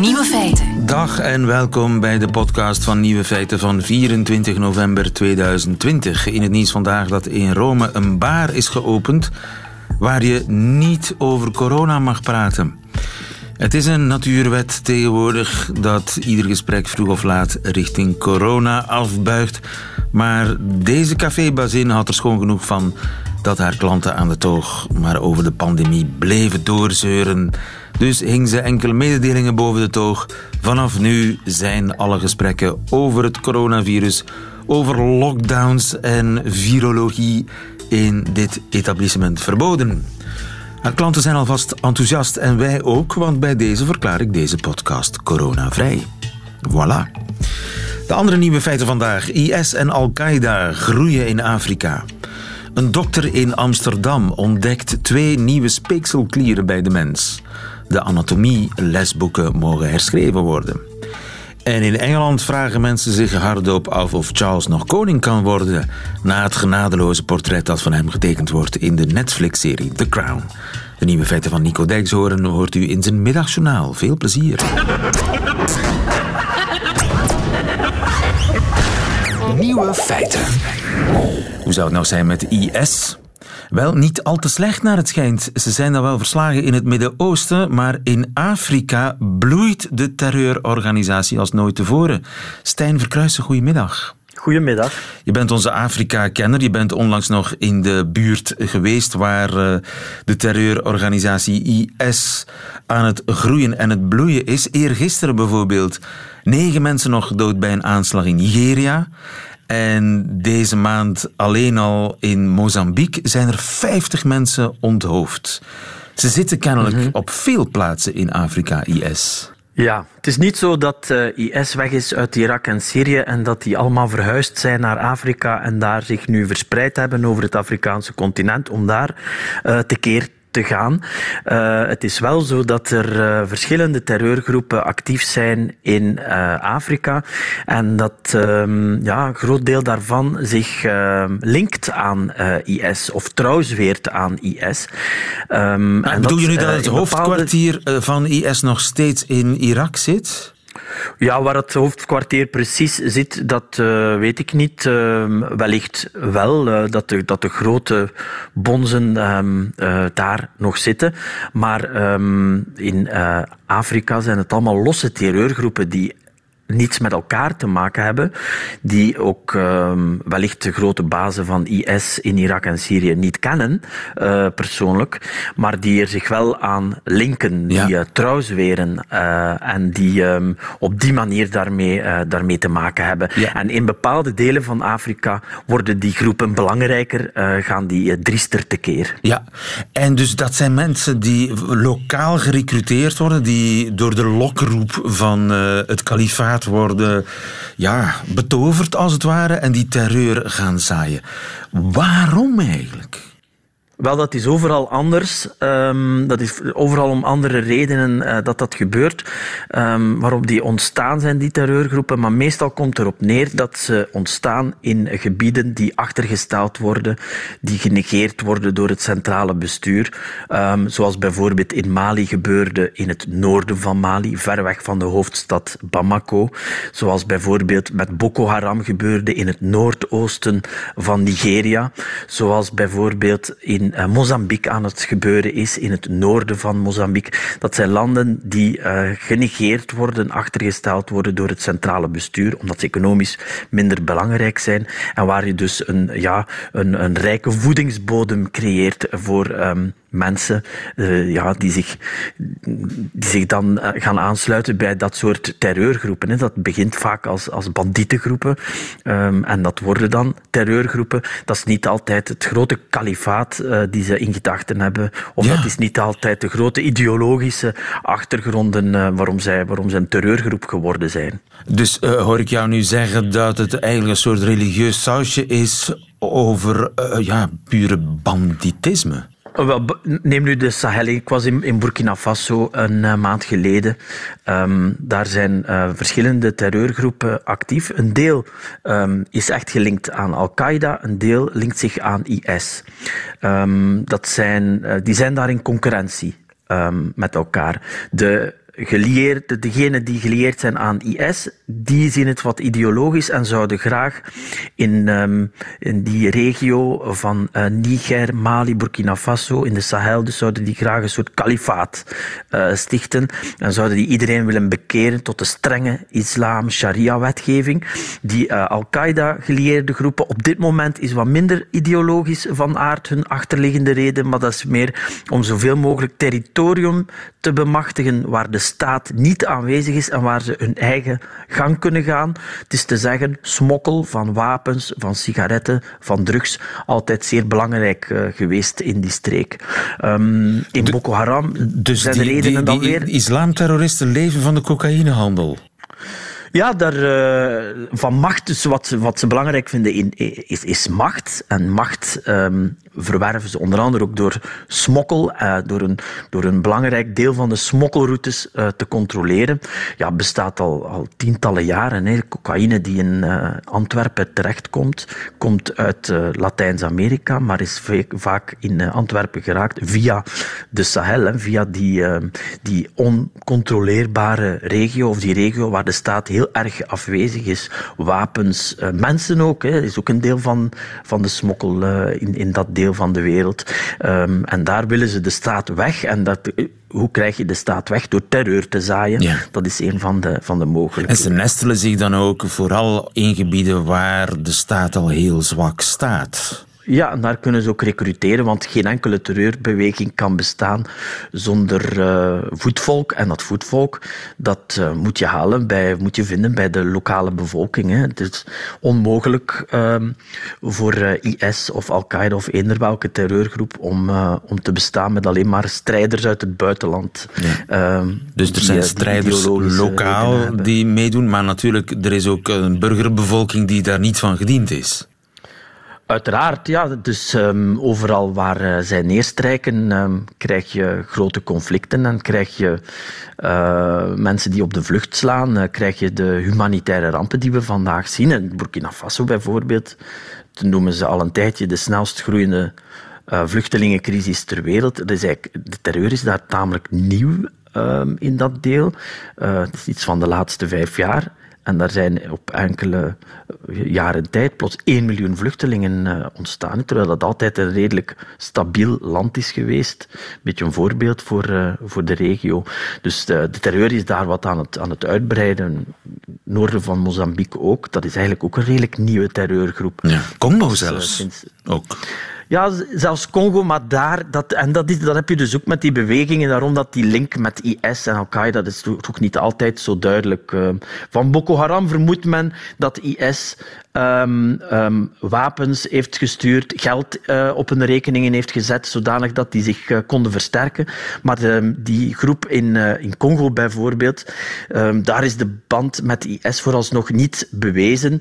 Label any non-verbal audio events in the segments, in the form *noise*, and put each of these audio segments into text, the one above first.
Nieuwe feiten. Dag en welkom bij de podcast van Nieuwe Feiten van 24 november 2020. In het nieuws vandaag dat in Rome een bar is geopend waar je niet over corona mag praten. Het is een natuurwet tegenwoordig dat ieder gesprek vroeg of laat richting corona afbuigt. Maar deze cafébazin had er schoon genoeg van dat haar klanten aan de toog maar over de pandemie bleven doorzeuren. Dus hing ze enkele mededelingen boven de toog. Vanaf nu zijn alle gesprekken over het coronavirus, over lockdowns en virologie in dit etablissement verboden. Haar klanten zijn alvast enthousiast en wij ook, want bij deze verklaar ik deze podcast coronavrij. Voilà. De andere nieuwe feiten vandaag. IS en Al-Qaeda groeien in Afrika. Een dokter in Amsterdam ontdekt twee nieuwe speekselklieren bij de mens. De anatomie-lesboeken mogen herschreven worden. En in Engeland vragen mensen zich hardop af of Charles nog koning kan worden na het genadeloze portret dat van hem getekend wordt in de Netflix-serie The Crown. De nieuwe feiten van Nico Dijkshoorn hoort u in zijn middagjournaal. Veel plezier. Nieuwe feiten. Hoe zou het nou zijn met IS? Wel, niet al te slecht naar het schijnt. Ze zijn dan wel verslagen in het Midden-Oosten, maar in Afrika bloeit de terreurorganisatie als nooit tevoren. Stijn Verkruijsen, goedemiddag. Goedemiddag. Je bent onze Afrika-kenner. Je bent onlangs nog in de buurt geweest waar uh, de terreurorganisatie IS aan het groeien en het bloeien is. Eergisteren bijvoorbeeld negen mensen nog dood bij een aanslag in Nigeria. En deze maand alleen al in Mozambique zijn er 50 mensen onthoofd. Ze zitten kennelijk mm -hmm. op veel plaatsen in Afrika, IS. Ja, het is niet zo dat uh, IS weg is uit Irak en Syrië en dat die allemaal verhuisd zijn naar Afrika en daar zich nu verspreid hebben over het Afrikaanse continent om daar uh, tekeer te gaan. Uh, het is wel zo dat er uh, verschillende terreurgroepen actief zijn in uh, Afrika en dat um, ja, een groot deel daarvan zich linkt aan IS of trouw zweert aan IS. Um, en bedoel je nu dat het hoofdkwartier bepaalde... van IS nog steeds in Irak zit? Ja, waar het hoofdkwartier precies zit, dat uh, weet ik niet. Uh, wellicht wel uh, dat, de, dat de grote bonzen um, daar nog zitten. Maar um, in Afrika zijn het allemaal losse terreurgroepen die niets met elkaar te maken hebben, die ook um, wellicht de grote bazen van IS in Irak en Syrië niet kennen, uh, persoonlijk, maar die er zich wel aan linken, die ja. uh, trouw zweren uh, en die um, op die manier daarmee, daarmee te maken hebben. Ja. En in bepaalde delen van Afrika worden die groepen belangrijker, gaan die driester tekeer. Ja, en dus dat zijn mensen die lokaal gerecruiteerd worden, die door de lokroep van het kalifaat worden ja, betoverd als het ware en die terreur gaan zaaien. Waarom eigenlijk? Wel, dat is overal anders. Um, dat is overal om andere redenen uh, dat dat gebeurt. Um, waarop die ontstaan zijn, die terreurgroepen. Maar meestal komt erop neer dat ze ontstaan in gebieden die achtergesteld worden, die genegeerd worden door het centrale bestuur. Um, zoals bijvoorbeeld in Mali gebeurde in het noorden van Mali, ver weg van de hoofdstad Bamako. Zoals bijvoorbeeld met Boko Haram gebeurde in het noordoosten van Nigeria. Zoals bijvoorbeeld in uh, Mozambique aan het gebeuren is, in het noorden van Mozambique. Dat zijn landen die uh, genegeerd worden, achtergesteld worden door het centrale bestuur, omdat ze economisch minder belangrijk zijn en waar je dus een, ja, een, een rijke voedingsbodem creëert voor um, mensen uh, ja, die, zich, die zich dan uh, gaan aansluiten bij dat soort terreurgroepen. Hè. Dat begint vaak als, als bandietengroepen um, en dat worden dan terreurgroepen. Dat is niet altijd het grote kalifaat uh, die ze in gedachten hebben, of ja. dat is niet altijd de grote ideologische achtergronden waarom, zij, waarom zij een terreurgroep geworden zijn. Dus hoor ik jou nu zeggen dat het eigenlijk een soort religieus sausje is over ja, pure banditisme? Wel, neem nu de Sahel. Ik was in, in Burkina Faso een uh, maand geleden. Um, daar zijn uh, verschillende terreurgroepen actief. Een deel um, is echt gelinkt aan Al-Qaeda, een deel linkt zich aan IS. Um, dat zijn, uh, die zijn daar in concurrentie met elkaar. De gelieerd, degenen die gelieerd zijn aan IS, die zien het wat ideologisch en zouden graag in, um, in die regio van uh, Niger, Mali, Burkina Faso, in de Sahel, dus zouden die graag een soort kalifaat uh, stichten en zouden die iedereen willen bekeren tot de strenge islam, sharia-wetgeving. Die uh, Al-Qaeda gelieerde groepen op dit moment is wat minder ideologisch van aard hun achterliggende reden, maar dat is meer om zoveel mogelijk territorium te bemachtigen waar de staat niet aanwezig is en waar ze hun eigen gang kunnen gaan. Het is te zeggen, smokkel van wapens, van sigaretten, van drugs, altijd zeer belangrijk uh, geweest in die streek. Um, in de, Boko Haram dus zijn de redenen die, dan weer... islamterroristen leven van de cocaïnehandel. Ja, daar, uh, van macht, dus wat, wat ze belangrijk vinden in, is, is macht. En macht um, verwerven ze onder andere ook door smokkel, uh, door, een, door een belangrijk deel van de smokkelroutes uh, te controleren. Ja, bestaat al, al tientallen jaren. Hè. Cocaïne die in Antwerpen terechtkomt, komt uit Latijns-Amerika, maar is vaak in Antwerpen geraakt via de Sahel, hè, via die, die oncontroleerbare regio, of die regio waar de staat heel erg afwezig is. Wapens, mensen ook, hè, is ook een deel van, van de smokkel in, in dat deel van de wereld. Um, en daar willen ze de staat weg. En dat, hoe krijg je de staat weg? Door terreur te zaaien. Ja. Dat is een van de, van de mogelijkheden. En ze nestelen zich dan ook vooral in gebieden waar de staat al heel zwak staat. Ja, en daar kunnen ze ook recruteren, want geen enkele terreurbeweging kan bestaan zonder uh, voetvolk. En dat voetvolk, dat uh, moet je halen, bij, moet je vinden bij de lokale bevolking. Hè. Het is onmogelijk um, voor uh, IS of Al-Qaeda of eender welke terreurgroep om, om te bestaan met alleen maar strijders uit het buitenland. Ja. Um, dus er die, zijn strijders lokaal die meedoen, maar natuurlijk, er is ook een burgerbevolking die daar niet van gediend is. Uiteraard, ja. Dus um, overal waar uh, zij neerstrijken, um, krijg je grote conflicten en krijg je uh, mensen die op de vlucht slaan, uh, krijg je de humanitaire rampen die we vandaag zien. In Burkina Faso bijvoorbeeld, noemen ze al een tijdje de snelst groeiende vluchtelingencrisis ter wereld. Eigenlijk, de terreur is daar tamelijk nieuw um, in dat deel. het is iets van de laatste vijf jaar. En daar zijn op enkele jaren tijd plots 1 miljoen vluchtelingen uh, ontstaan. Terwijl dat altijd een redelijk stabiel land is geweest. Een beetje een voorbeeld voor, uh, voor de regio. Dus de, de, terreur is daar wat aan het, aan het uitbreiden. Noorden van Mozambique ook. Dat is eigenlijk ook een redelijk nieuwe terreurgroep. Ja, Congo dus, zelfs. Sinds, ook. Ja, zelfs Congo, maar daar, dat, en dat, is, dat heb je dus ook met die bewegingen, daarom dat die link met IS en Al-Qaeda, dat is toch niet altijd zo duidelijk. Van Boko Haram vermoedt men dat IS um, um, wapens heeft gestuurd, geld uh, op hun rekeningen heeft gezet, zodanig dat die zich uh, konden versterken. Maar de, die groep in, uh, in Congo bijvoorbeeld, um, daar is de band met IS vooralsnog niet bewezen.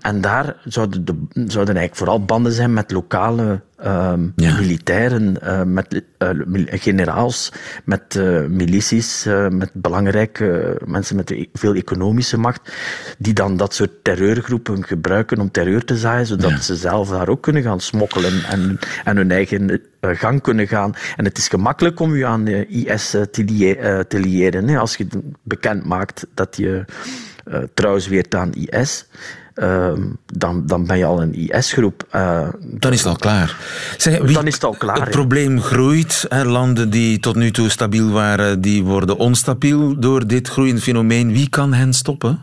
en daar zouden, de, zouden eigenlijk vooral banden zijn met lokale Um, ja. militairen, uh, met uh, generaals, met uh, milities, met belangrijke mensen met veel economische macht, die dan dat soort terreurgroepen gebruiken om terreur te zaaien, zodat ja. ze zelf daar ook kunnen gaan smokkelen en, en hun eigen gang kunnen gaan. En het is gemakkelijk om je aan IS te, lie te liëren. Hè, als je bekend maakt dat je trouw zweert aan IS. Uh, dan, dan ben je al een IS-groep. Uh, dan is het al klaar. Zeg, wie, dan is het al klaar. Het probleem groeit. Hè, landen die tot nu toe stabiel waren, die worden onstabiel door dit groeiende fenomeen. Wie kan hen stoppen?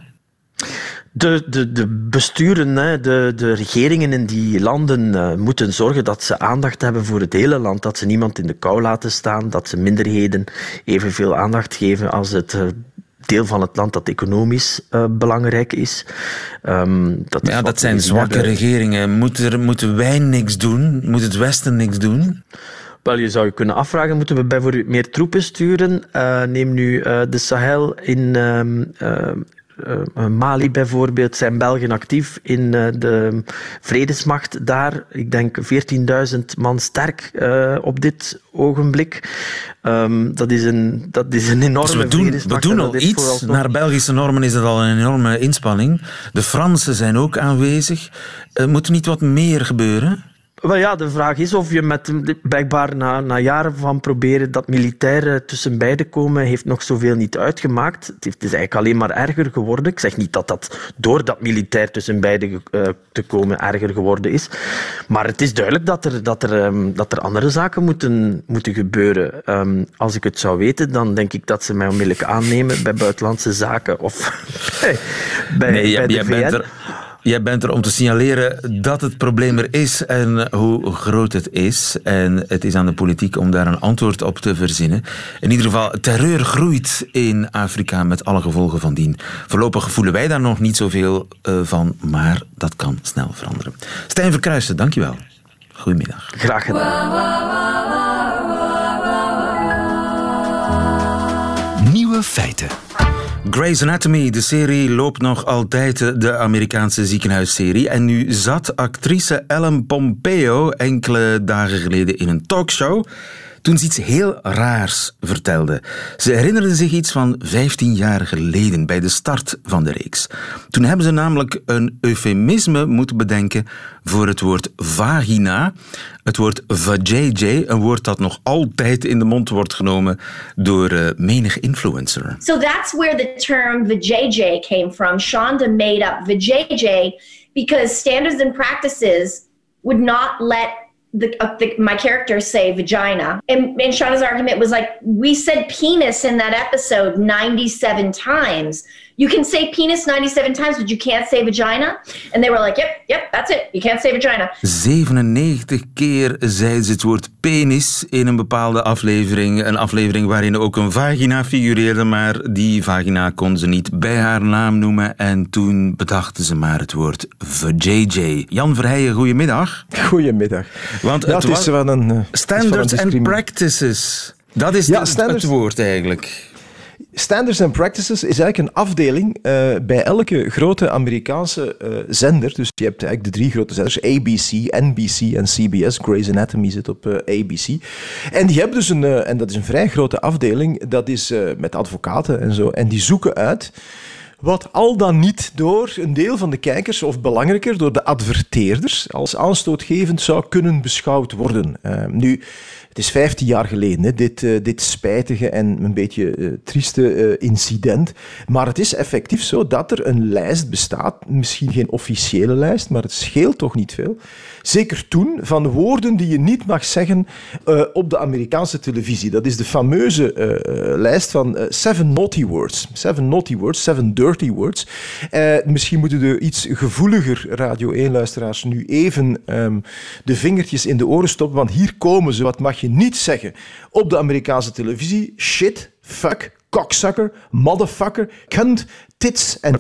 De, de, de besturen, de, de regeringen in die landen uh, moeten zorgen dat ze aandacht hebben voor het hele land. Dat ze niemand in de kou laten staan. Dat ze minderheden evenveel aandacht geven als het deel van het land dat economisch uh, belangrijk is. Um, dat ja, is dat zijn zwakke hebben. regeringen. Moeten, moeten wij niks doen? Moet het Westen niks doen? Wel, je zou je kunnen afvragen, moeten we bijvoorbeeld meer troepen sturen? Uh, neem nu uh, de Sahel in... Uh, uh, Mali bijvoorbeeld zijn Belgen actief in uh, de vredesmacht daar. Ik denk 14.000 man sterk uh, op dit ogenblik. Um, dat, is een, dat is een enorme dus we doen, we doen al iets. Naar Belgische normen is dat al een enorme inspanning. De Fransen zijn ook aanwezig. moet er niet wat meer gebeuren? Wel ja, de vraag is of je met blijkbaar na, na jaren van proberen dat militairen tussen beiden komen, heeft nog zoveel niet uitgemaakt. Het, heeft, is eigenlijk alleen maar erger geworden. Ik zeg niet dat dat door dat militair tussen beiden uh, te komen erger geworden is. Maar het is duidelijk dat er, dat er, um, dat er andere zaken moeten, moeten gebeuren. Um, als ik het zou weten, dan denk ik dat ze mij onmiddellijk aannemen bij buitenlandse zaken of *laughs* bij, nee, bij de VN. Jij bent er om te signaleren dat het probleem er is en hoe groot het is. En het is aan de politiek om daar een antwoord op te verzinnen. In ieder geval, terreur groeit in Afrika met alle gevolgen van dien. Voorlopig voelen wij daar nog niet zoveel uh, van, maar dat kan snel veranderen. Stijn Verkruijsen, dankjewel. Goedemiddag. Graag gedaan. Nieuwe feiten. Grey's Anatomy, de serie, loopt nog altijd de Amerikaanse ziekenhuisserie. En nu zat actrice Ellen Pompeo enkele dagen geleden in een talkshow toen ze iets heel raars vertelde. Ze herinnerde zich iets van 15 jaar geleden, bij de start van de reeks. Toen hebben ze namelijk een eufemisme moeten bedenken voor het woord vagina. Het woord vajayjay, een woord dat nog altijd in de mond wordt genomen door uh, menig influencer. So that's where the term vajayjay came from. Shonda made up vajayjay because standards and practices would not let the, uh, the, my characters say vagina. And, and Shauna's argument was like, we said penis in that episode 97 times. You can say penis 97 times, but you can't say vagina. And they were like, yep, yep, that's it. You can't say vagina. 97 keer zei ze het woord penis in een bepaalde aflevering. Een aflevering waarin ook een vagina figureerde, maar die vagina kon ze niet bij haar naam noemen. En toen bedachten ze maar het woord vajayjay. Jan Verheijen, goedemiddag. Goedemiddag. Want ja, het, het is wel een... Uh, standards and practices. Dat is ja, het, het woord eigenlijk. Standards and Practices is eigenlijk een afdeling uh, bij elke grote Amerikaanse uh, zender. Dus je hebt eigenlijk de drie grote zenders, ABC, NBC en CBS. Grey's Anatomy zit op uh, ABC. En die hebben dus een, en dat is een vrij grote afdeling, dat is met advocaten en zo. En die zoeken uit wat al dan niet door een deel van de kijkers, of belangrijker, door de adverteerders, als aanstootgevend zou kunnen beschouwd worden. nu, het is 15 jaar geleden, hè, dit, uh, dit spijtige en een beetje uh, trieste uh, incident. Maar het is effectief zo dat er een lijst bestaat, misschien geen officiële lijst, maar het scheelt toch niet veel. Zeker toen, van woorden die je niet mag zeggen op de Amerikaanse televisie. Dat is de fameuze lijst van Seven Naughty Words. Seven Naughty Words, Seven Dirty Words. misschien moeten de iets gevoeliger Radio 1-luisteraars nu even um, de vingertjes in de oren stoppen, want hier komen ze. Wat mag je niet zeggen op de Amerikaanse televisie. Shit, fuck, cocksucker, motherfucker, cunt, tits en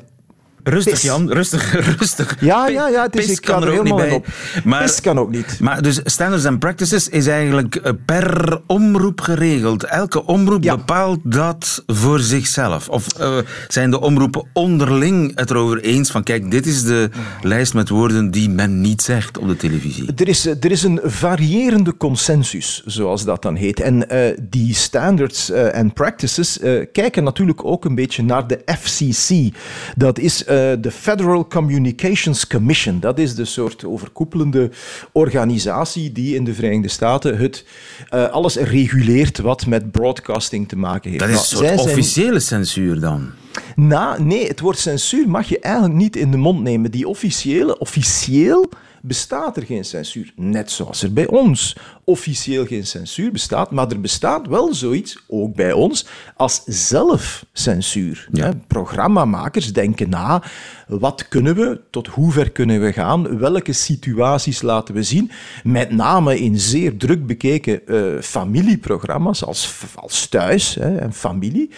Rustig, Jan, rustig, *laughs* rustig. Ja, ja, ja, het is, ik kan er, helemaal niet op. Maar, kan ook niet. Maar dus standards and practices is eigenlijk eh, per omroep geregeld. Elke omroep bepaalt dat voor zichzelf. Of uh, zijn de omroepen onderling het erover eens van kijk, dit is de lijst met woorden die men niet zegt op de televisie? Er is, er is een variërende consensus, zoals dat dan heet. En uh, die standards uh, and practices kijken natuurlijk ook een beetje naar de FCC. Dat is eh, de Federal Communications Commission. Dat is de soort overkoepelende organisatie die in de Verenigde Staten het, uh, alles reguleert wat met broadcasting te maken heeft. Dat is een soort officiële censuur dan? Nou, nee, het woord censuur mag je eigenlijk niet in de mond nemen. Die officiële, officieel bestaat er geen censuur. Net zoals er bij ons officieel geen censuur bestaat, maar er bestaat wel zoiets, ook bij ons, als zelfcensuur. Ja. Programmamakers denken na, wat kunnen we, tot hoe ver kunnen we gaan, welke situaties laten we zien, met name in zeer druk bekeken uh, familieprogramma's als, als Thuis hè, en Familie,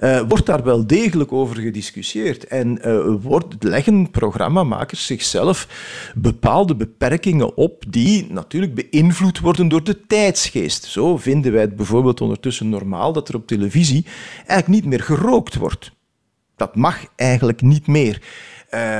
uh, wordt daar wel degelijk over gediscussieerd. En uh, wordt, leggen programmamakers zichzelf bepaalde beperkingen op die natuurlijk beïnvloed worden door de tijdsgeest. Zo vinden wij het bijvoorbeeld ondertussen normaal dat er op televisie eigenlijk niet meer gerookt wordt. Dat mag eigenlijk niet meer.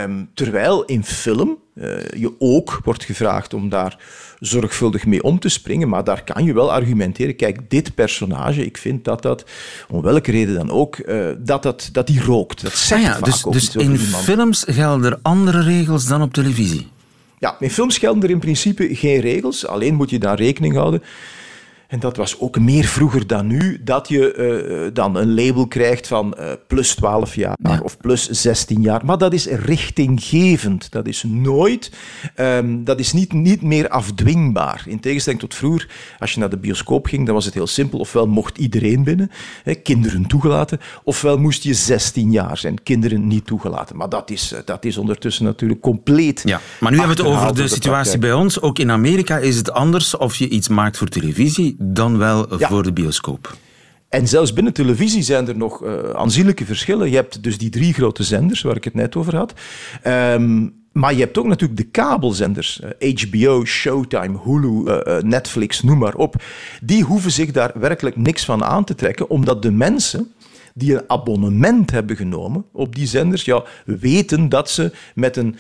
Um, terwijl in film uh, je ook wordt gevraagd om daar zorgvuldig mee om te springen, maar daar kan je wel argumenteren. Kijk, dit personage, ik vind dat dat, om welke reden dan ook, uh, dat, dat, dat die rookt. Dat zegt ah ja, dus, dus in films gelden er andere regels dan op televisie? Ja, in films gelden er in principe geen regels. Alleen moet je daar rekening houden en dat was ook meer vroeger dan nu, dat je uh, dan een label krijgt van uh, plus 12 jaar ja. of plus 16 jaar. Maar dat is richtinggevend. Dat is nooit, um, dat is niet, niet meer afdwingbaar. In tegenstelling tot vroeger, als je naar de bioscoop ging, dan was het heel simpel. Ofwel mocht iedereen binnen, hè, kinderen toegelaten, ofwel moest je 16 jaar zijn, kinderen niet toegelaten. Maar dat is, dat is ondertussen natuurlijk compleet. Ja, maar nu hebben we het over de situatie bij ons. Ook in Amerika is het anders of je iets maakt voor televisie dan wel voor de bioscoop. En zelfs binnen televisie zijn er nog uh, aanzienlijke verschillen. Je hebt dus die drie grote zenders waar ik het net over had. Um, maar je hebt ook natuurlijk de kabelzenders. HBO, eh, Showtime, Hulu, uh, Netflix, noem maar op. Die hoeven zich daar werkelijk niks van aan te trekken, omdat de mensen die een abonnement hebben genomen op die zenders, ja, weten dat ze met een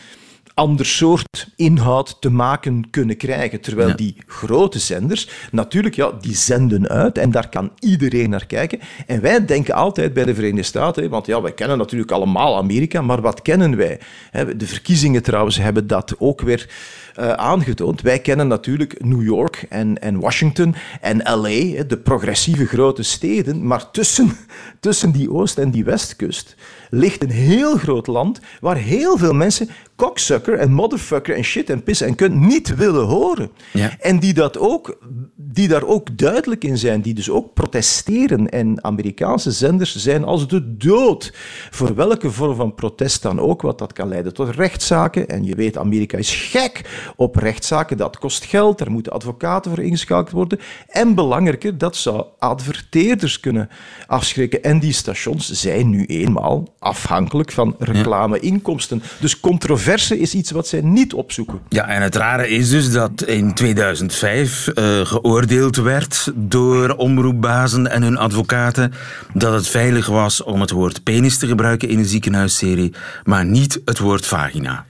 ander soort inhoud te maken kunnen krijgen. Terwijl die grote zenders, natuurlijk, ja, die zenden uit en daar kan iedereen naar kijken. En wij denken altijd bij de Verenigde Staten, want ja, wij kennen natuurlijk allemaal Amerika, maar wat kennen wij? De verkiezingen trouwens hebben dat ook weer uh, aangetoond. Wij kennen natuurlijk New York en, en Washington en LA, de progressieve grote steden, maar tussen, *laughs* tussen die Oost- en die Westkust ligt een heel groot land waar heel veel mensen cocksucker en motherfucker en shit en piss en kunt niet willen horen. Ja. En die, dat ook, die daar ook duidelijk in zijn, die dus ook protesteren. En Amerikaanse zenders zijn als de dood voor welke vorm van protest dan ook, wat dat kan leiden tot rechtszaken. En je weet, Amerika is gek op rechtszaken, dat kost geld, daar moeten advocaten voor ingeschakeld worden. En belangrijker, dat zou adverteerders kunnen afschrikken. En die stations zijn nu eenmaal afhankelijk van reclameinkomsten. Dus controverse is iets wat zij niet opzoeken. Ja, en het rare is dus dat in 2005 uh, eh, geoordeeld werd door omroepbazen en hun advocaten dat het veilig was om het woord penis te gebruiken in een ziekenhuisserie, maar niet het woord vagina.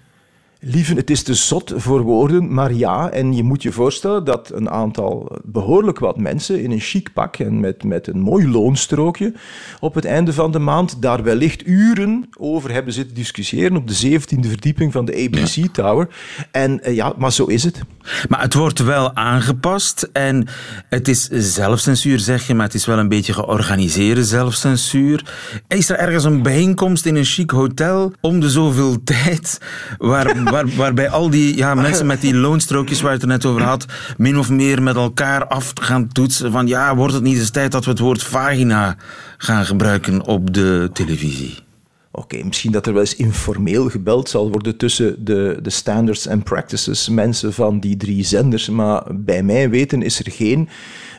Lieve, het is te zot voor woorden, maar ja. En je moet je voorstellen dat een aantal, behoorlijk wat mensen in een chic pak en met, met een mooi loonstrookje op het einde van de maand daar wellicht uren over hebben zitten discussiëren op de 17e verdieping van de ABC Tower. En uh, ja, maar zo is het. Maar het wordt wel aangepast en het is zelfcensuur, zeg je, maar het is wel een beetje georganiseerde zelfcensuur. Is er ergens een bijeenkomst in een chic hotel om de zoveel *laughs* tijd waar waar, waarbij al die ja, *laughs* mensen met die loonstrookjes waar je het er net over had, min of meer met elkaar af gaan toetsen van ja, wordt het niet eens tijd dat we het woord vagina gaan gebruiken op de televisie? Oké, misschien dat er wel eens informeel gebeld zal worden tussen de, de standards en practices mensen van die drie zenders, maar bij mij weten is er geen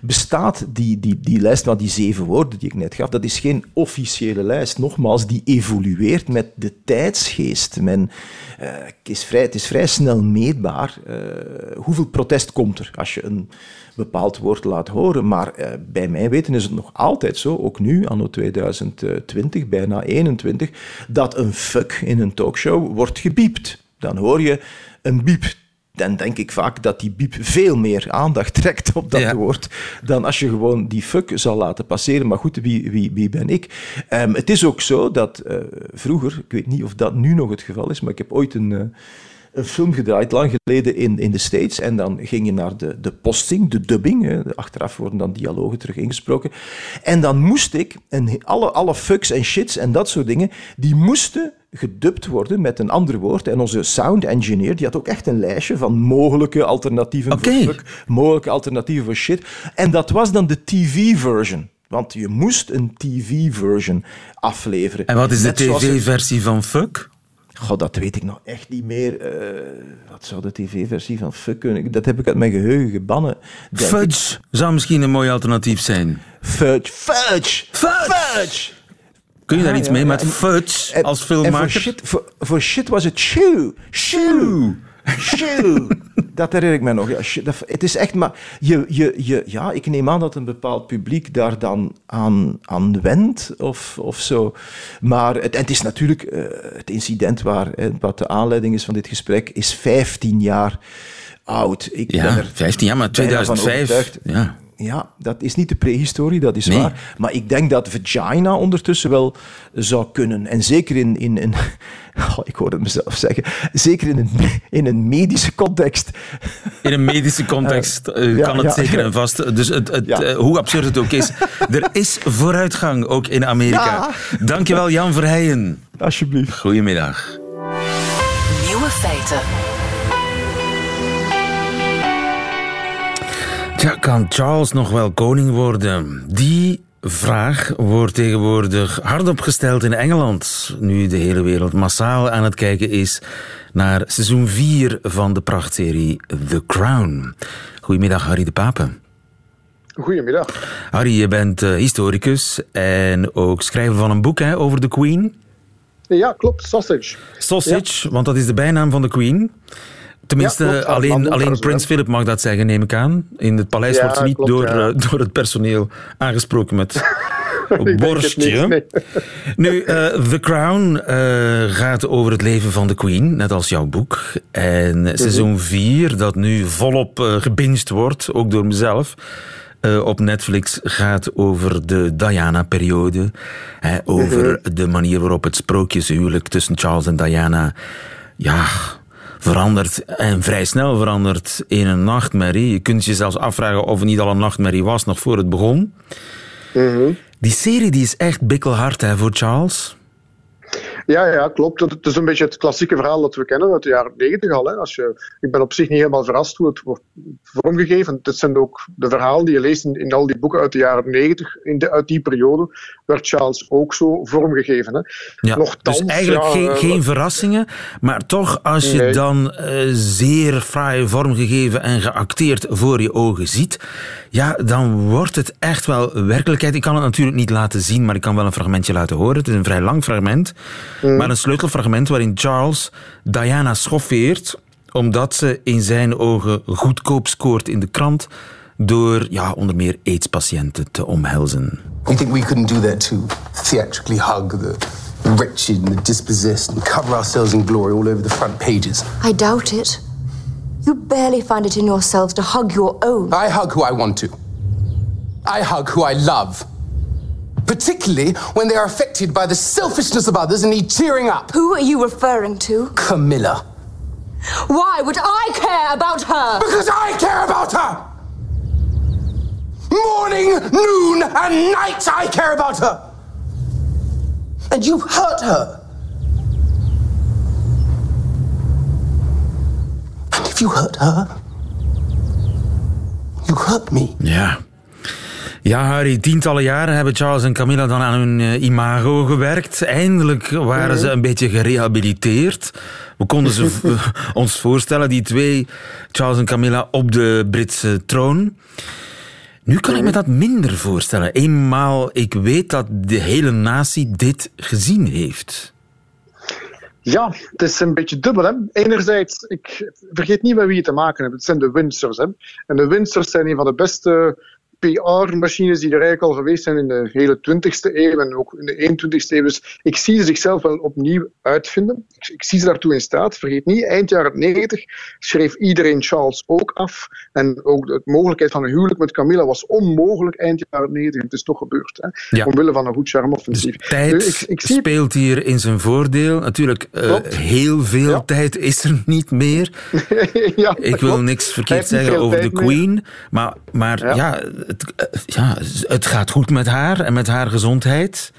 bestaat die, die, die lijst van die zeven woorden die ik net gaf, dat is geen officiële lijst. Nogmaals, die evolueert met de tijdsgeest. Men, het, is vrij, het is vrij snel meetbaar. Uh, hoeveel protest komt er als je een bepaald woord laat horen? Maar uh, bij mij weten is het nog altijd zo, ook nu, anno 2020, bijna 21, dat een fuck in een talkshow wordt gebiept. Dan hoor je een biep dan denk ik vaak dat die biep veel meer aandacht *laughs* trekt op dat woord dan als je gewoon die fuck zal laten passeren. Maar goed, wie, wie, wie ben ik? Um, het is ook zo dat uh, vroeger, ik weet niet of dat nu nog het geval is, maar ik heb ooit een... Uh, een film gedraaid, lang geleden in, in de States. En dan ging je naar de, de posting, de dubbing. Hè. Achteraf worden dan dialogen terug ingesproken. En dan moest ik, en alle, alle fucks en shits en dat soort dingen, die moesten gedubt worden met een ander woord. En onze sound engineer die had ook echt een lijstje van mogelijke alternatieven okay. voor fuck, mogelijke alternatieven voor shit. En dat was dan de TV-version. Want je moest een TV-version afleveren. En wat is de TV-versie van fuck? God, dat weet ik nog echt niet meer. Uh, wat zou de tv-versie van fuck kunnen? Dat heb ik uit mijn geheugen gebannen. Fudge zou misschien een mooi alternatief zijn. Fudge, fudge, fudge. Kun je daar ah, iets mee met fudge als filmmaker? voor, shit, voor, voor shit was het shoe. Shoe. Dat herinner ik me nog. Ja, dat, het is echt maar... Je, je, je, ja, ik neem aan dat een bepaald publiek daar dan aan, aan wendt of, of zo. Maar het, het is natuurlijk... Uh, het incident waar, wat de aanleiding is van dit gesprek, is 15 jaar oud. Ik ja, ben er 15 jaar, maar 2005... Ja ja, dat is niet de prehistorie, dat is waar. Maar ik denk dat vagina ondertussen wel zou kunnen. En zeker in, in, in *laughs* oh, ik hoor het mezelf zeggen, zeker in een, *laughs* in een medische context. In een medische context *laughs* uh, kan het zeker en vast. Dus het, het, uh, hoe absurd het ook is, er is vooruitgang ook in Amerika. Dankjewel Jan Verheijen. Alsjeblieft. Goedemiddag. Nieuwe feiten. Tja, kan Charles nog wel koning worden? Die vraag wordt tegenwoordig hardop gesteld in Engeland. Nu de hele wereld massaal aan het kijken is naar seizoen 4 van de prachtserie The Crown. Goedemiddag, Harry de Pape. Goedemiddag. Harry, je bent uh, historicus en ook schrijver van een boek hè, over de Queen. Ja, klopt. Sausage. Sausage, ja. want dat is de bijnaam van de Queen. Tenminste, ja, klopt, alleen, alleen Prins Philip mag dat zeggen, neem ik aan. In het paleis ja, wordt ze niet klopt, door, ja. uh, door het personeel aangesproken met *laughs* borstje. Nee. Nu, uh, The Crown uh, gaat over het leven van de Queen, net als jouw boek. En mm -hmm. seizoen 4, dat nu volop uh, gebinged wordt, ook door mezelf. op Netflix gaat over de Diana-periode. Over mm -hmm. de manier waarop het sprookjeshuwelijk tussen Charles en Diana. Ja, verandert en vrij snel verandert in een nachtmerrie. Je kunt je zelfs afvragen of het niet al een nachtmerrie was nog voor het begon. Mm -hmm. Die serie die is echt bikkelhard hè, voor Charles. Ja, ja, klopt. Het is een beetje het klassieke verhaal dat we kennen uit de jaren negentig al. Hè. Als je, ik ben op zich niet helemaal verrast hoe het wordt vormgegeven. Het zijn ook de verhalen die je leest in, in al die boeken uit de jaren negentig. Uit die periode werd Charles ook zo vormgegeven. Hè. Ja, Nochtans, dus eigenlijk ja, geen, uh, geen verrassingen. Maar toch, als je Nee. dan uh, zeer fraai vormgegeven en geacteerd voor je ogen ziet, ja, dan wordt het echt wel werkelijkheid. Ik kan het natuurlijk niet laten zien, maar ik kan wel een fragmentje laten horen. Het is een vrij lang fragment. Maar een sleutelfragment waarin Charles Diana schoffeert omdat ze in zijn ogen goedkoop scoort in de krant door ja, onder meer AIDS-patiënten te omhelzen. You think we couldn't do that to theatrically hug the wretched and the dispossessed and cover ourselves in glory all over the front pages? I doubt it. You barely find it in yourselves to hug your own. I hug who I want to. I hug who I love. Particularly when they are affected by the selfishness of others and need cheering up. Who are you referring to? Camilla. Why would I care about her? Because I care about her! Morning, noon, and night I care about her! And you hurt her! And if you hurt her, you hurt me. Ja. Ja, Harry, tientallen jaren hebben Charles en Camilla dan aan hun uh, imago gewerkt. Eindelijk waren ze een beetje gerehabiliteerd. We konden ze *laughs* ons voorstellen, die twee, Charles en Camilla, op de Britse troon. Nu kan ik me dat minder voorstellen. Eenmaal ik weet dat de hele natie dit gezien heeft. Ja, het is een beetje dubbel. Hè. Enerzijds, ik vergeet niet met wie je te maken hebt. Het zijn de Windsors. Hè. En de Windsors zijn een van de beste PR-machines die er eigenlijk al geweest zijn in de hele 20e eeuw en ook in de 21e eeuw. Dus ik zie ze zichzelf wel opnieuw uitvinden. Ik, ik zie ze daartoe in staat. Vergeet niet, eind jaren 90 schreef iedereen Charles ook af. En ook de mogelijkheid van een huwelijk met Camilla was onmogelijk eind jaren 90. Het is toch gebeurd. Hè? Ja. Omwille van een goed charme-offensief. Dus tijd Dus ik, ik zie speelt hier in zijn voordeel. Natuurlijk, uh, Klopt. heel veel Ja. tijd is er niet meer. *laughs* ja, Ik wil niks verkeerd zeggen over de meer. Queen. Maar, maar ja. Ja. Het, eh, ja, het gaat goed met haar en met haar gezondheid.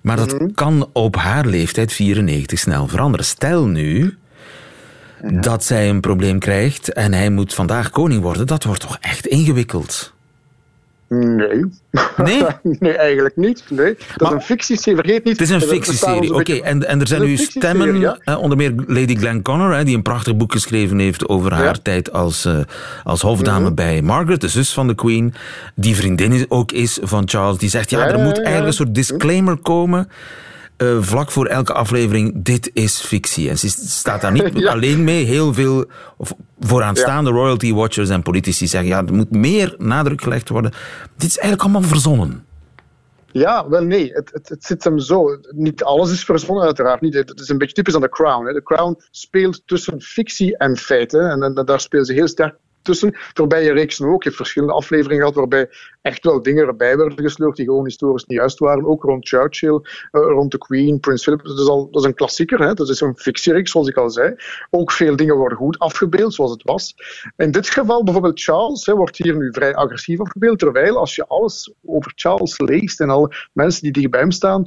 Maar dat Mhm. kan op haar leeftijd 94 snel veranderen. Stel nu dat zij een probleem krijgt en hij moet vandaag koning worden. Dat wordt toch echt ingewikkeld. Nee. Nee? *laughs* nee, eigenlijk niet. Nee. Dat Maar- is een fictieserie, vergeet niet. Het is een fictieserie. Oké, en, en er zijn nu stemmen, ja. eh, onder meer Lady Glenn Connor, die een prachtig boek geschreven heeft over haar Ja. Mhm. tijd als, eh, als hofdame bij Margaret, de zus van de Queen, die vriendin is, ook is van Charles. Die zegt, ja, er moet eigenlijk een soort disclaimer komen. Eh, vlak voor elke aflevering, dit is fictie. En ze staat daar niet *laughs* Ja. alleen mee. Heel veel of vooraanstaande royalty watchers en politici zeggen, ja, er moet meer nadruk gelegd worden. Dit is eigenlijk allemaal verzonnen. Ja, wel nee, het, het, het zit hem zo. Niet alles is verzonnen, uiteraard niet. Het is een beetje typisch aan The Crown. Hè. The Crown speelt tussen fictie en feiten. En, en daar spelen ze heel sterk tussen. Voorbije reeksen ook. Je hebt verschillende afleveringen gehad waarbij echt wel dingen erbij werden gesleurd die gewoon historisch niet juist waren. Ook rond Churchill, uh, rond de Queen, Prins Philip. Dat is, al, dat is een klassieker. Hè? Dat is een fictiereeks, zoals ik al zei. Ook veel dingen worden goed afgebeeld, zoals het was. In dit geval bijvoorbeeld Charles hè, wordt hier nu vrij agressief afgebeeld. Terwijl als je alles over Charles leest en alle mensen die dicht bij hem staan,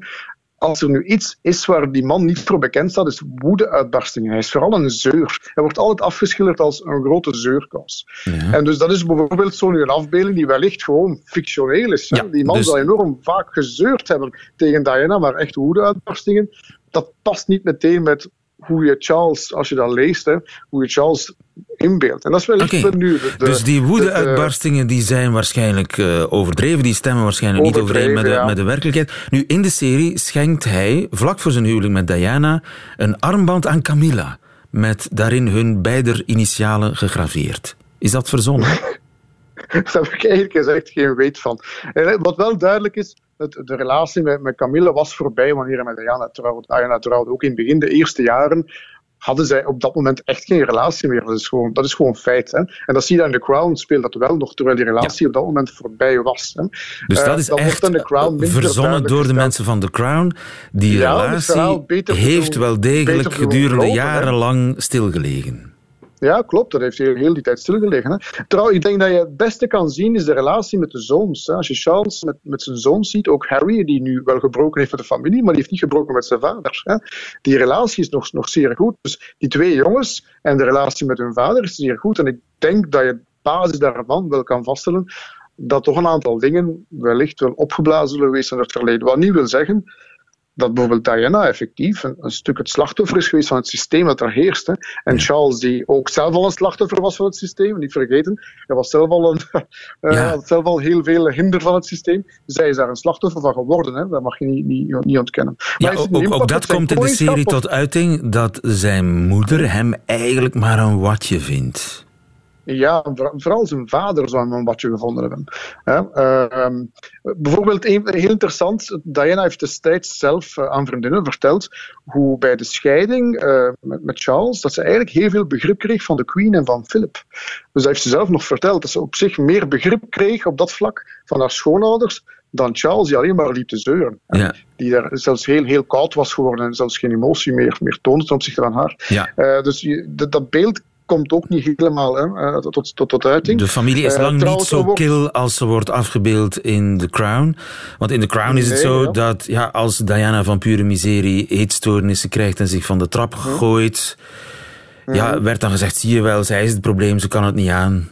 als er nu iets is waar die man niet voor bekend staat, is woede-uitbarstingen. Hij is vooral een zeur. Hij wordt altijd afgeschilderd als een grote zeurkous. Ja. En dus dat is bijvoorbeeld zo'n afbeelding die wellicht gewoon fictioneel is. Ja, die man dus... zal enorm vaak gezeurd hebben tegen Diana, maar echt woede-uitbarstingen. Dat past niet meteen met hoe je Charles, als je dat leest, hè, hoe je Charles inbeeldt. En dat is wel okay. nu. De, dus die woede-uitbarstingen die zijn waarschijnlijk uh, overdreven, die stemmen waarschijnlijk niet overeen met de, ja. met de werkelijkheid. Nu, in de serie schenkt hij, vlak voor zijn huwelijk met Diana, een armband aan Camilla, met daarin hun beider initialen gegraveerd. Is dat verzonnen? *laughs* Daar heb ik eigenlijk gezegd geen weet van. En wat wel duidelijk is, het, de relatie met, met Camille was voorbij wanneer hij met Diana trouwde. Diana trouwde ook in het begin, de eerste jaren, hadden zij op dat moment echt geen relatie meer. Dat is gewoon, dat is gewoon feit. Hè? En dat zie je dan in The Crown, speelt dat wel nog, terwijl die relatie ja. op dat moment voorbij was. Hè? Dus dat uh, is echt verzonnen door de mensen van The Crown. Die ja, relatie heeft wel degelijk gedurende jarenlang stilgelegen. Ja, klopt. Dat heeft heel, heel die tijd stilgelegen. Hè. Trouw, ik denk dat je het beste kan zien is de relatie met de zoons. Als je Charles met, met zijn zoons ziet, ook Harry, die nu wel gebroken heeft met de familie, maar die heeft niet gebroken met zijn vader. Hè. Die relatie is nog, nog zeer goed. Dus die twee jongens en de relatie met hun vader is zeer goed. En ik denk dat je basis daarvan wel kan vaststellen dat toch een aantal dingen wellicht wel opgeblazen zullen geweest in het verleden. Wat niet wil zeggen dat bijvoorbeeld Diana effectief een, een, stuk het slachtoffer is geweest van het systeem dat er heerst. Hè. En Charles, die ook zelf al een slachtoffer was van het systeem, niet vergeten, hij was zelf al, een, *laughs* ja. had zelf al heel veel hinder van het systeem. Zij is daar een slachtoffer van geworden, hè. dat mag je niet, niet, niet ontkennen. Ja, ook, ook dat komt in de serie tot uiting, dat zijn moeder hem eigenlijk maar een watje vindt. Ja, vooral zijn vader zou hem een watje gevonden hebben. Uh, bijvoorbeeld, heel interessant, Diana heeft destijds zelf uh, aan vriendinnen verteld hoe bij de scheiding uh, met, met, Charles, dat ze eigenlijk heel veel begrip kreeg van de Queen en van Philip. Dus dat heeft ze zelf nog verteld, dat ze op zich meer begrip kreeg op dat vlak van haar schoonouders dan Charles, die alleen maar liep te zeuren. Ja. Die daar zelfs heel, heel koud was geworden en zelfs geen emotie meer, meer toonde ten opzichte van haar. Ja. dus je, dat, dat beeld komt ook niet helemaal hè, eh, tot, tot, tot uiting. De familie is uh, lang niet zo wordt... kil als ze wordt afgebeeld in The Crown. Want in The Crown is het zo ja. dat ja, als Diana van pure miserie eetstoornissen krijgt en zich van de trap gooit, ja. ja, werd dan gezegd, zie je wel, zij is het probleem, ze kan het niet aan.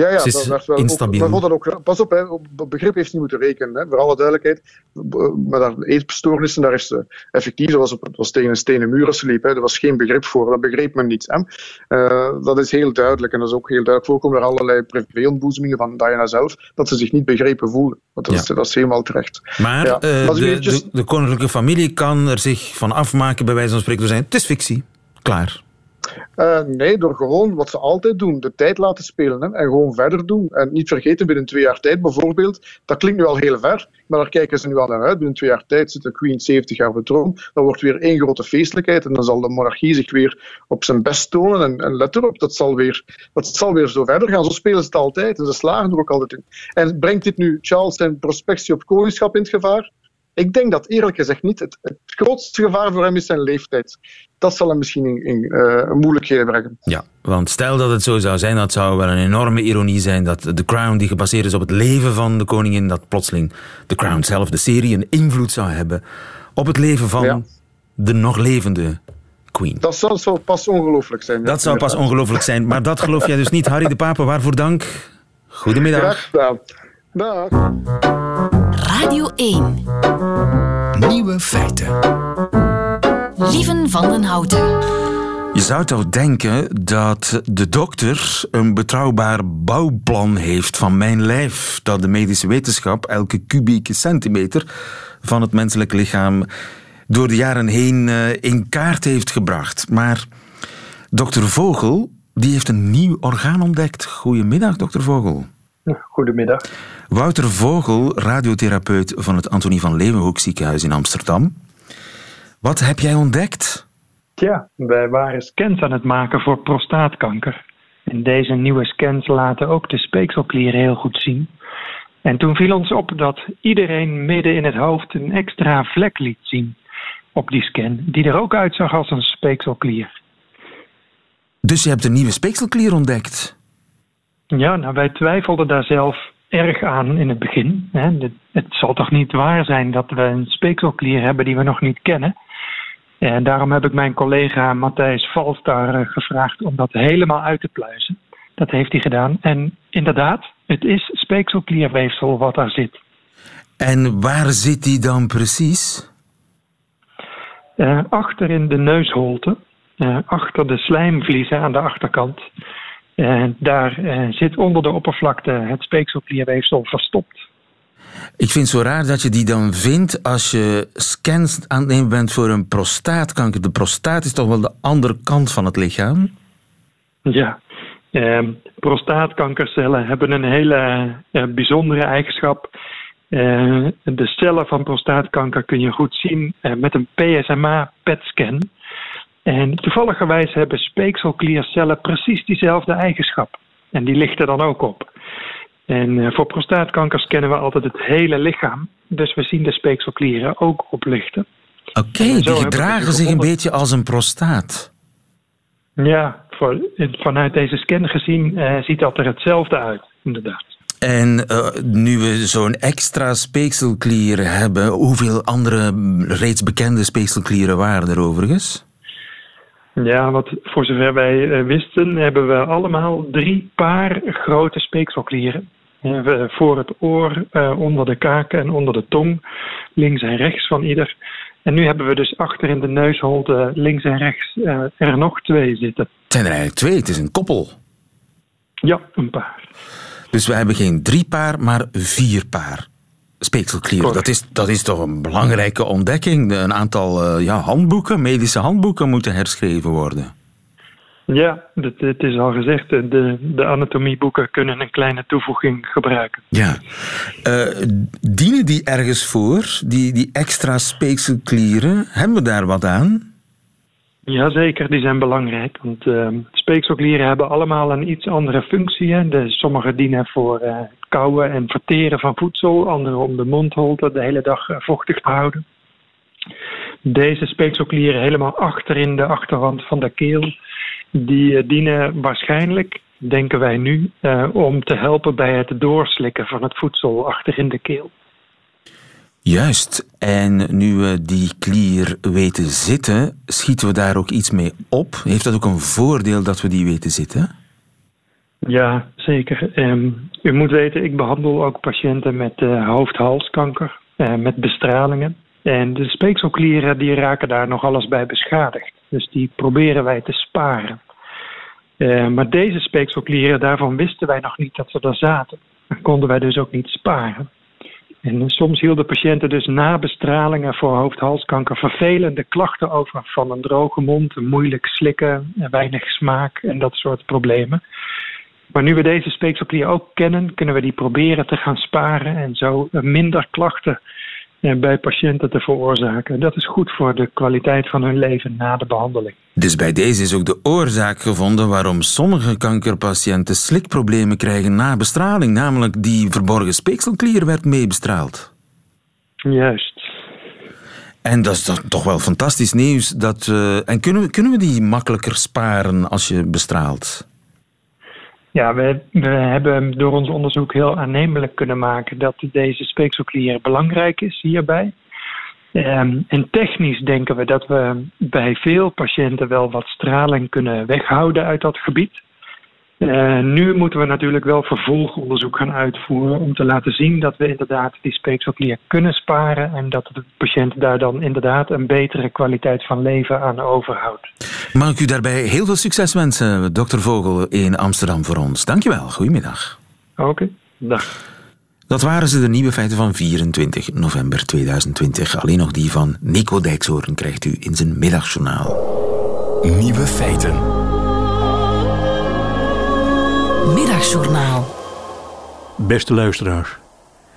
Ja, ja, dat werd wel instabiel. Ook, dat ook, pas op, hè, op begrip heeft niet moeten rekenen. Hè, voor alle duidelijkheid. Met haar eetstoornissen, daar is ze effectief, was, op, was tegen een stenen muur als ze liep. Hè, er was geen begrip voor, dat begreep men niet. Hè. Uh, dat is heel duidelijk. En dat is ook heel duidelijk voorkomen er allerlei privéontboezemingen van Diana zelf, dat ze zich niet begrepen voelde. Want dat, ja. is, dat is helemaal terecht. Maar ja. uh, de, de, de koninklijke familie kan er zich van afmaken, bij wijze van spreken, door zijn. Het is fictie. Klaar. Uh, nee, door gewoon wat ze altijd doen, de tijd laten spelen en gewoon verder doen. En niet vergeten, binnen twee jaar tijd bijvoorbeeld, dat klinkt nu al heel ver, maar daar kijken ze nu al naar uit. Binnen twee jaar tijd zit de Queen 70 jaar op de troon. Dan wordt weer één grote feestelijkheid en dan zal de monarchie zich weer op zijn best tonen. En, en let erop, dat zal, weer, dat zal weer zo verder gaan. Zo spelen ze het altijd en ze slagen er ook altijd in. En brengt dit nu Charles zijn prospectie op koningschap in het gevaar? Ik denk dat eerlijk gezegd niet. Het, het, grootste gevaar voor hem is zijn leeftijd. Dat zal hem misschien in, in uh, moeilijkheden brengen. Ja, want stel dat het zo zou zijn, dat zou wel een enorme ironie zijn dat The Crown, die gebaseerd is op het leven van de koningin, dat plotseling The Crown zelf, de serie, een invloed zou hebben op het leven van ja. de nog levende Queen. Dat zou, zou pas ongelooflijk zijn. Dat zou pas ongelooflijk zijn, maar dat geloof jij dus niet. Harry de Pape, waarvoor dank. Goedemiddag. Graag gedaan. Dag. Radio 1. Nieuwe feiten. Lieven van den Houten. Je zou toch denken dat de dokter een betrouwbaar bouwplan heeft van mijn lijf, dat de medische wetenschap elke kubieke centimeter van het menselijk lichaam door de jaren heen in kaart heeft gebracht. Maar dokter Vogel, die heeft een nieuw orgaan ontdekt. Goedemiddag, dokter Vogel. Goedemiddag. Wouter Vogel, radiotherapeut van het Antonie van Leeuwenhoek ziekenhuis in Amsterdam. Wat heb jij ontdekt? Ja, wij waren scans aan het maken voor prostaatkanker. En deze nieuwe scans laten ook de speekselklieren heel goed zien. En toen viel ons op dat iedereen midden in het hoofd een extra vlek liet zien op die scan, die er ook uitzag als een speekselklier. Dus je hebt een nieuwe speekselklier ontdekt? Ja, nou wij twijfelden daar zelf erg aan in het begin. Hè. Het zal toch niet waar zijn dat we een speekselklier hebben die we nog niet kennen. En daarom heb ik mijn collega Matthijs Valstar eh, gevraagd om dat helemaal uit te pluizen. Dat heeft hij gedaan. En inderdaad, het is speekselklierweefsel wat daar zit. En waar zit die dan precies? Uh, achter in de neusholte, uh, achter de slijmvliezen aan de achterkant. Uh, daar zit onder de oppervlakte het speekselklierweefsel verstopt. Ik vind het zo raar dat je die dan vindt als je scans aan het nemen bent voor een prostaatkanker. De prostaat is toch wel de andere kant van het lichaam? Ja, eh, prostaatkankercellen hebben een hele eh, bijzondere eigenschap. Eh, de cellen van prostaatkanker kun je goed zien eh, met een PSMA-PET-scan. En toevalligerwijs hebben speekselkliercellen precies diezelfde eigenschap. En die lichten dan ook op. En eh, voor prostaatkanker scannen we altijd het hele lichaam. Dus we zien de speekselklieren ook oplichten. Oké, die gedragen zich een beetje als een prostaat. Ja, voor, vanuit deze scan gezien uh, ziet dat er hetzelfde uit, inderdaad. En uh, nu we zo'n extra speekselklier hebben, hoeveel andere reeds bekende speekselklieren waren er overigens? Ja, wat voor zover wij uh, wisten, hebben we allemaal drie paar grote speekselklieren. voor het oor, onder de kaken en onder de tong, links en rechts van ieder. En nu hebben we dus achter in de neusholte links en rechts er nog twee zitten. Het zijn er eigenlijk twee, het is een koppel. Ja, een paar. Dus we hebben geen drie paar, maar vier paar speekselklieren. Dat is, dat is toch een belangrijke ontdekking. Een aantal uh, ja, handboeken, medische handboeken moeten herschreven worden. Ja, het, het, is al gezegd, de, de anatomieboeken kunnen een kleine toevoeging gebruiken. Ja. Uh, dienen die ergens voor, die, die extra speekselklieren? Hebben we daar wat aan? Jazeker, die zijn belangrijk. Want uh, speekselklieren hebben allemaal een iets andere functie. De, sommige dienen voor uh, kauwen en verteren van voedsel, andere om de mondholte de hele dag vochtig te houden. Deze speekselklieren helemaal achter in de achterwand van de keel die eh, dienen waarschijnlijk, denken wij nu, om te helpen bij het doorslikken van het voedsel achter in de keel. Juist. En nu we die klier weten zitten, schieten we daar ook iets mee op? Heeft dat ook een voordeel dat we die weten zitten? Ja, zeker. Um, u moet weten, ik behandel ook patiënten met uh, hoofd-halskanker, uh, met bestralingen. En de speekselklieren die raken daar nog alles bij beschadigd. Dus die proberen wij te sparen. Uh, maar deze speekselklieren, daarvan wisten wij nog niet dat ze er zaten. Dat konden wij dus ook niet sparen. En soms hielden patiënten dus na bestralingen voor hoofd-halskanker vervelende klachten over van een droge mond, een moeilijk slikken, weinig smaak en dat soort problemen. Maar nu we deze speekselklier ook kennen, kunnen we die proberen te gaan sparen en zo minder klachten bij patiënten te veroorzaken. Dat is goed voor de kwaliteit van hun leven na de behandeling. Dus bij deze is ook de oorzaak gevonden waarom sommige kankerpatiënten slikproblemen krijgen na bestraling, namelijk die verborgen speekselklier werd meebestraald. Juist. En dat is toch wel fantastisch nieuws. Dat, uh, en kunnen we, kunnen we die makkelijker sparen als je bestraalt? Ja, we, hebben door ons onderzoek heel aannemelijk kunnen maken dat deze speekselklier belangrijk is hierbij. Um, en technisch denken we dat we bij veel patiënten wel wat straling kunnen weghouden uit dat gebied. Uh, nu moeten we natuurlijk wel vervolgonderzoek gaan uitvoeren om te laten zien dat we inderdaad die speekselklier kunnen sparen en dat de patiënt daar dan inderdaad een betere kwaliteit van leven aan overhoudt. Mag ik u daarbij heel veel succes wensen, dokter Vogel in Amsterdam voor ons. Dankjewel, goedemiddag. Oké, okay. dag. Dat waren ze, de nieuwe feiten van 24 november 2020. Alleen nog die van Nico Dijkshoorn krijgt u in zijn middagjournaal. Nieuwe feiten. Middagjournaal. Beste luisteraars.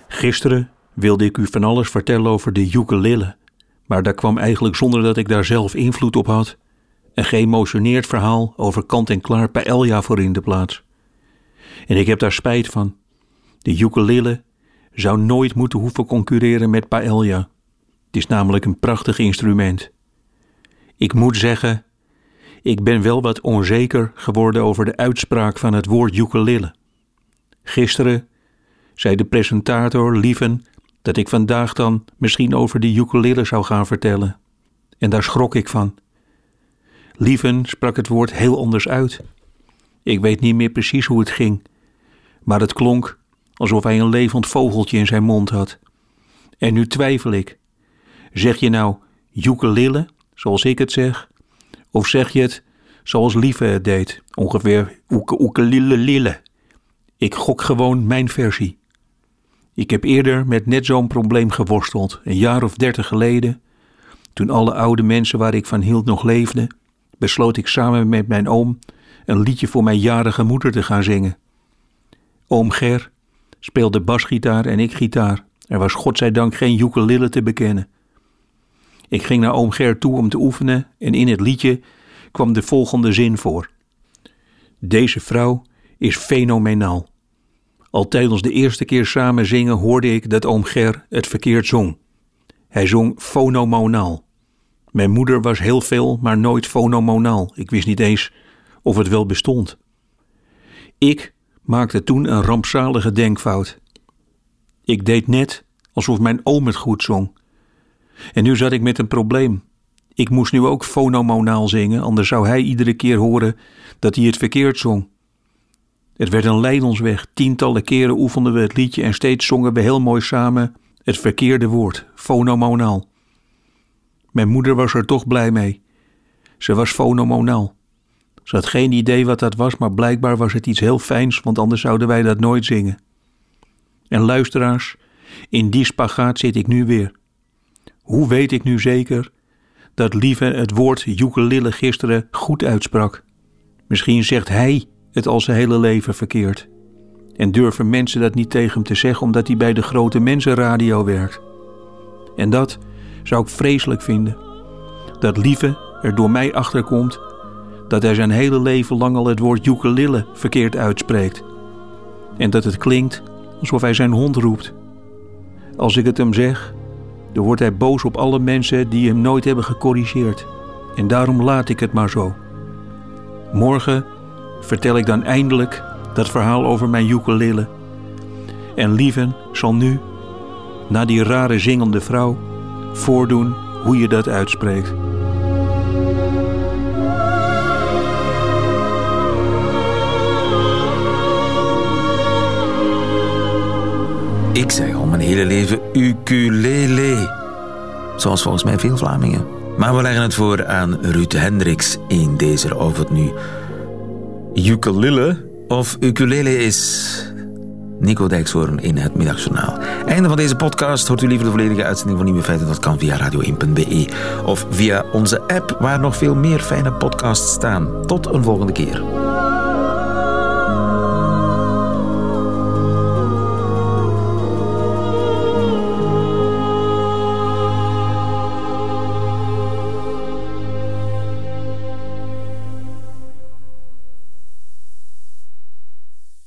Gisteren wilde ik u van alles vertellen over de ukulele. Maar dat kwam eigenlijk zonder dat ik daar zelf invloed op had. Een geëmotioneerd verhaal over kant-en-klaar paella voor in de plaats. En ik heb daar spijt van. De ukulele zou nooit moeten hoeven concurreren met paella. Het is namelijk een prachtig instrument. Ik moet zeggen, ik ben wel wat onzeker geworden over de uitspraak van het woord ukulele. Gisteren zei de presentator Lieven dat ik vandaag dan misschien over de ukulele zou gaan vertellen. En daar schrok ik van. Lieven sprak het woord heel anders uit. Ik weet niet meer precies hoe het ging, maar het klonk alsof hij een levend vogeltje in zijn mond had. En nu twijfel ik. Zeg je nou ukulele, zoals ik het zeg, of zeg je het zoals Lieve het deed, ongeveer ukulele lille? Ik gok gewoon mijn versie. Ik heb eerder met net zo'n probleem geworsteld, een jaar of dertig geleden. Toen alle oude mensen waar ik van hield nog leefden, besloot ik samen met mijn oom een liedje voor mijn jarige moeder te gaan zingen. Oom Ger speelde basgitaar en ik gitaar. Er was godzijdank geen ukulele te bekennen. Ik ging naar oom Ger toe om te oefenen en in het liedje kwam de volgende zin voor. Deze vrouw is fenomenaal. Al tijdens de eerste keer samen zingen hoorde ik dat oom Ger het verkeerd zong. Hij zong fonomonaal. Mijn moeder was heel veel, maar nooit fonomonaal. Ik wist niet eens of het wel bestond. Ik maakte toen een rampzalige denkfout. Ik deed net alsof mijn oom het goed zong. En nu zat ik met een probleem. Ik moest nu ook fonomonaal zingen, anders zou hij iedere keer horen dat hij het verkeerd zong. Het werd een leidensweg. Tientallen keren oefenden we het liedje en steeds zongen we heel mooi samen het verkeerde woord, fonomonaal. Mijn moeder was er toch blij mee. Ze was fonomonaal. Ze had geen idee wat dat was, maar blijkbaar was het iets heel fijns, want anders zouden wij dat nooit zingen. En luisteraars, in die spagaat zit ik nu weer. Hoe weet ik nu zeker dat Lieve het woord ukulele gisteren goed uitsprak? Misschien zegt hij het al zijn hele leven verkeerd. En durven mensen dat niet tegen hem te zeggen omdat hij bij de grote mensenradio werkt. En dat zou ik vreselijk vinden. Dat Lieve er door mij achterkomt dat hij zijn hele leven lang al het woord ukulele verkeerd uitspreekt. En dat het klinkt alsof hij zijn hond roept. Als ik het hem zeg, dan wordt hij boos op alle mensen die hem nooit hebben gecorrigeerd. En daarom laat ik het maar zo. Morgen vertel ik dan eindelijk dat verhaal over mijn ukulele. En Lieven zal nu, na die rare zingende vrouw, voordoen hoe je dat uitspreekt. Ik zeg al mijn hele leven ukulele. Zoals volgens mij veel Vlamingen. Maar we leggen het voor aan Ruud Hendricks in deze of het nu ukulele of ukulele is. Nico Dijkshoorn in het Middagjournaal. Einde van deze podcast. Hoort u liever de volledige uitzending van Nieuwe Feiten? Dat kan via radio1.be of via onze app waar nog veel meer fijne podcasts staan. Tot een volgende keer.